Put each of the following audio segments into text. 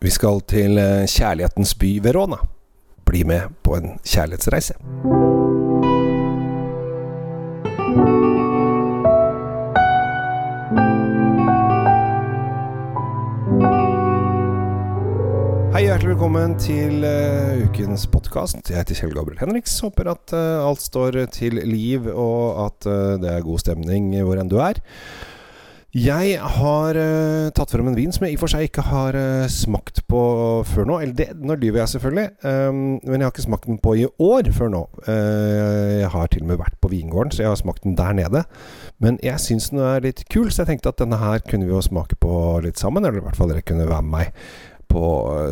Vi skal til eh, kjærlighetens by Verona. Bli med på en kjærlighetsreise. Hei, hjertelig velkommen til uh, ukens podkast. Jeg heter Kjell Gabriel Henriks. Håper at uh, alt står til liv, og at uh, det er god stemning hvor enn du er. Jeg har uh, tatt frem en vin som jeg i og for seg ikke har uh, smakt på før nå. Eller det, nå lyver jeg selvfølgelig, um, men jeg har ikke smakt den på i år før nå. Uh, jeg har til og med vært på vingården, så jeg har smakt den der nede. Men jeg syns den er litt kul, så jeg tenkte at denne her kunne vi jo smake på litt sammen. Eller i hvert fall dere kunne være med meg på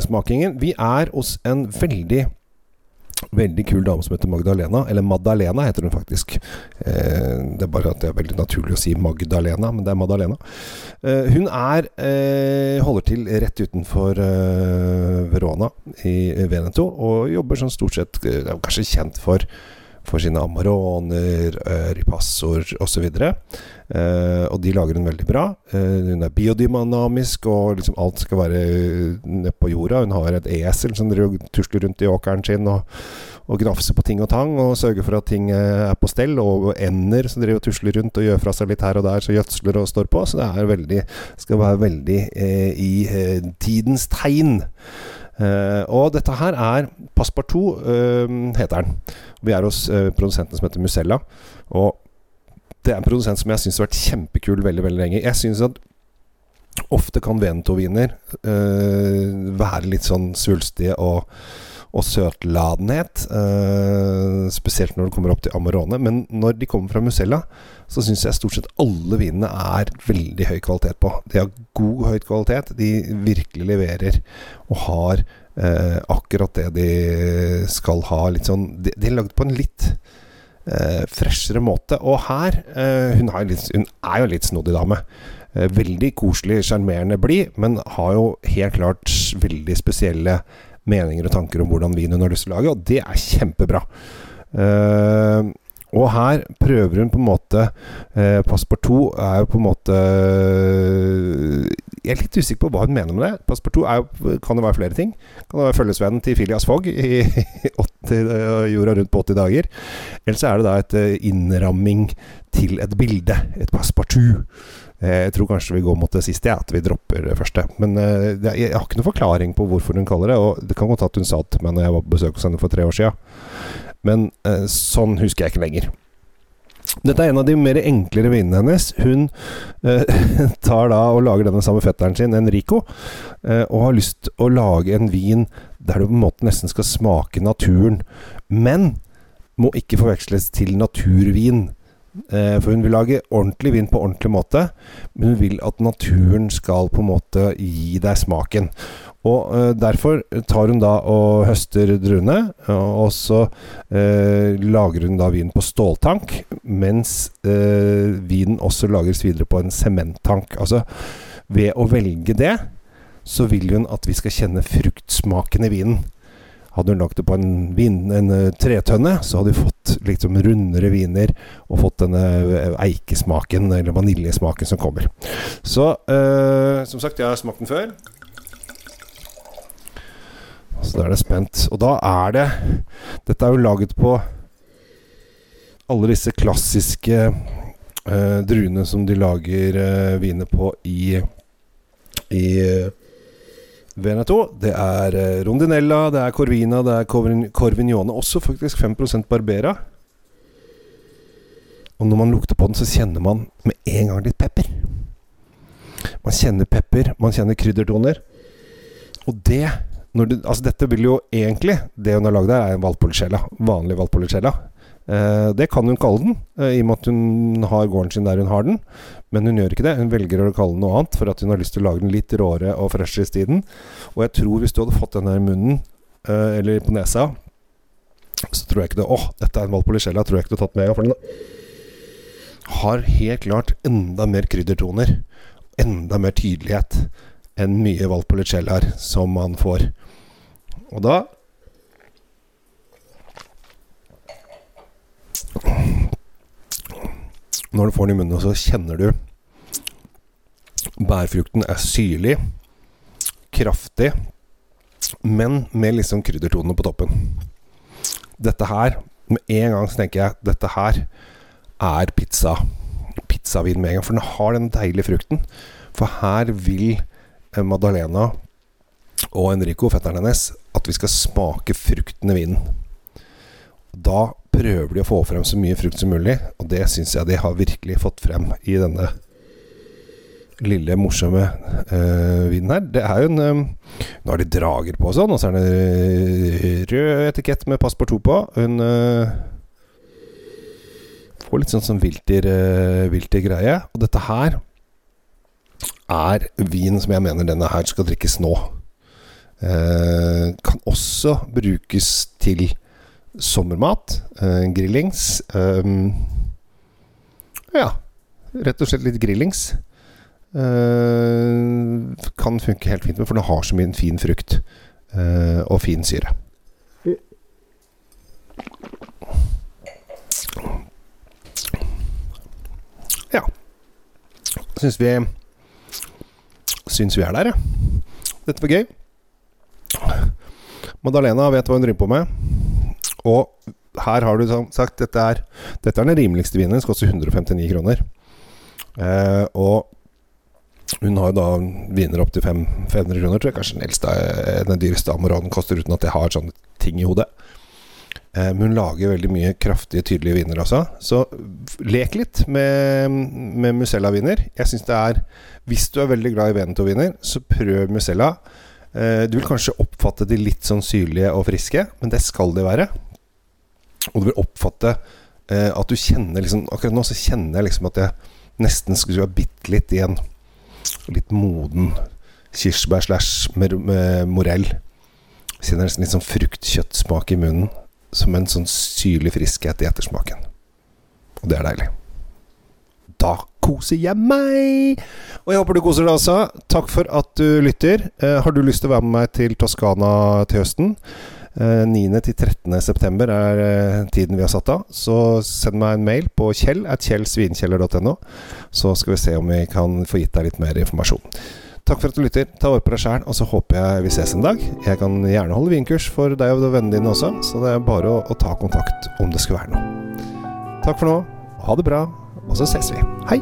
smakingen. Vi er hos en veldig Veldig kul dame som heter Magdalena. Eller Madalena heter hun faktisk. Eh, det er bare at det er veldig naturlig å si Magdalena, men det er Madalena. Eh, hun er eh, holder til rett utenfor eh, Verona i Veneto, og jobber sånn stort sett Er kanskje kjent for for sine Amaroner, ripassoer osv. Uh, og de lager hun veldig bra. Uh, hun er biodynamisk, og liksom alt skal være nede på jorda. Hun har et esel som tusler rundt i åkeren sin og, og gnafser på ting og tang, og sørger for at ting er på stell. Og ender som driver og tusler rundt og gjør fra seg litt her og der, så gjødsler og står på. Så det er veldig, skal være veldig i tidens tegn. Uh, og dette her er Passepartout, uh, heter den. Vi er hos uh, produsenten som heter Musella. Og det er en produsent som jeg syns har vært kjempekul veldig veldig lenge. Jeg syns at ofte kan Veneto-viner være litt sånn svulstige og og søtladenhet. Uh, spesielt når det kommer opp til Amarone. Men når de kommer fra Musella, så syns jeg stort sett alle vinene er veldig høy kvalitet på. De har god høy kvalitet. De virkelig leverer og har uh, akkurat det de skal ha. Litt sånn De, de er lagd på en litt uh, freshere måte. Og her hun, litt, hun, er jo litt snodig dame. Veldig koselig, sjarmerende blid, men har jo helt klart veldig spesielle meninger og tanker om hvordan vin hun har lyst til å lage, og det er kjempebra. Uh, og her prøver hun på en måte eh, Passepartout er jo på en måte Jeg er litt usikker på hva hun mener med det. Er jo, kan jo være flere ting. Kan jo være følgesvennen til Filias Fogg i 80, jorda rundt på 80 dager. Eller så er det da et innramming til et bilde. Et passepartout. Eh, jeg tror kanskje vi går mot det siste, ja, at vi dropper det første. Men jeg har ikke noen forklaring på hvorfor hun kaller det. Og det kan godt at hun sa det til meg når jeg var på besøk hos henne for tre år siden. Men eh, sånn husker jeg ikke lenger. Dette er en av de mer enklere vinene hennes. Hun eh, tar da og lager denne samme fetteren sin, Enrico, og har lyst å lage en vin der du på en måte nesten skal smake naturen. Men må ikke forveksles til naturvin. Eh, for hun vil lage ordentlig vin på ordentlig måte, men hun vil at naturen skal på en måte gi deg smaken. Og uh, Derfor tar hun da og høster druene, og så uh, lager hun da vin på ståltank, mens uh, vinen også lagres videre på en sementtank. Altså, ved å velge det, så vil hun at vi skal kjenne fruktsmaken i vinen. Hadde hun lagt det på en, vin, en uh, tretønne, så hadde vi fått liksom rundere viner og fått denne uh, eikesmaken, eller vaniljesmaken, som kommer. Så eh, som sagt, jeg har smakt den før. Så da er det spent. Og da er det Dette er jo laget på alle disse klassiske druene som de lager viner på i i Veneto. Det er eh, rondinella, det er corvina, det er corvignone. Også faktisk 5% barbera. Og når man lukter på den, så kjenner man med en gang litt pepper. Man kjenner pepper, man kjenner kryddertoner. Og det, det Altså, dette vil jo egentlig Det hun har lagd her, er en valpolicella. Vanlig valpolicella. Eh, det kan hun kalle den, eh, i og med at hun har gården sin der hun har den. Men hun gjør ikke det. Hun velger å kalle den noe annet, for at hun har lyst til å lage den litt råere og freshere i tiden. Og jeg tror hvis du hadde fått den her i munnen, eh, eller på nesa, så tror jeg ikke det Åh, dette er en Valpolicella, tror jeg ikke du har tatt med. For den har helt klart enda mer kryddertoner. Enda mer tydelighet enn mye Valpolicellaer som man får. Og da Når du får den i munnen, så kjenner du Bærfrukten er syrlig, kraftig, men med liksom kryddertonene på toppen. Dette her, med en gang så tenker jeg dette her er pizza. Pizzavin med en gang. For den har den deilige frukten. For her vil Madalena og Enrico, fetteren hennes, at vi skal smake frukten i vinen. Da prøver de å få frem så mye frukt som mulig, og det syns jeg de har virkelig fått frem i denne lille, morsomme øh, vinen her. Det er jo en øh, Nå har de drager på og sånn, og så er det rød etikett med Passport på på. Hun øh, får litt sånn sånn vilter, vilter greie. Og dette her er vin som jeg mener denne her skal drikkes nå. Eh, kan også brukes til sommermat. eh, grillings. Eh, ja, rett og slett litt grillings. Uh, kan funke helt fint med, for den har så mye fin frukt uh, og fin syre. Ja. Syns vi Syns vi er der, ja. Dette var gøy. Madalena vet hva hun driver på med. Og her har du sagt dette er, dette er den rimeligste vinen. Den koster 159 kroner. Eh, og hun har jo da viner opp til 500 kroner, tror jeg. Kanskje den eldste, eh, den dyreste Amoronen koster, uten at jeg har sånne ting i hodet. Eh, men hun lager veldig mye kraftige, tydelige viner også. Så lek litt med, med Musella-viner. Jeg syns det er Hvis du er veldig glad i Veneto-viner, så prøv Musella. Eh, du vil kanskje oppfatte de litt sånn syrlige og friske, men det skal de være. Og du vil oppfatte at du kjenner liksom Akkurat nå så kjenner jeg liksom at jeg nesten skulle ha bitt litt i en litt moden kirsebær slash morell. Kjenner nesten litt sånn frukt-kjøttsmak i munnen. Som en sånn syrlig friskhet i ettersmaken. Og det er deilig. Da koser jeg meg! Og jeg håper du koser deg også. Takk for at du lytter. Eh, har du lyst til å være med meg til Toskana til høsten? 9. til 13. september er eh, tiden vi har satt av. Så send meg en mail på kjell at kjellsvinkjeller.no, så skal vi se om vi kan få gitt deg litt mer informasjon. Takk for at du lytter. Ta vare på deg sjæl, og så håper jeg vi ses en dag. Jeg kan gjerne holde vinkurs for deg og vennene dine også, så det er bare å, å ta kontakt om det skulle være noe. Takk for nå. Ha det bra, og så ses vi. Hei!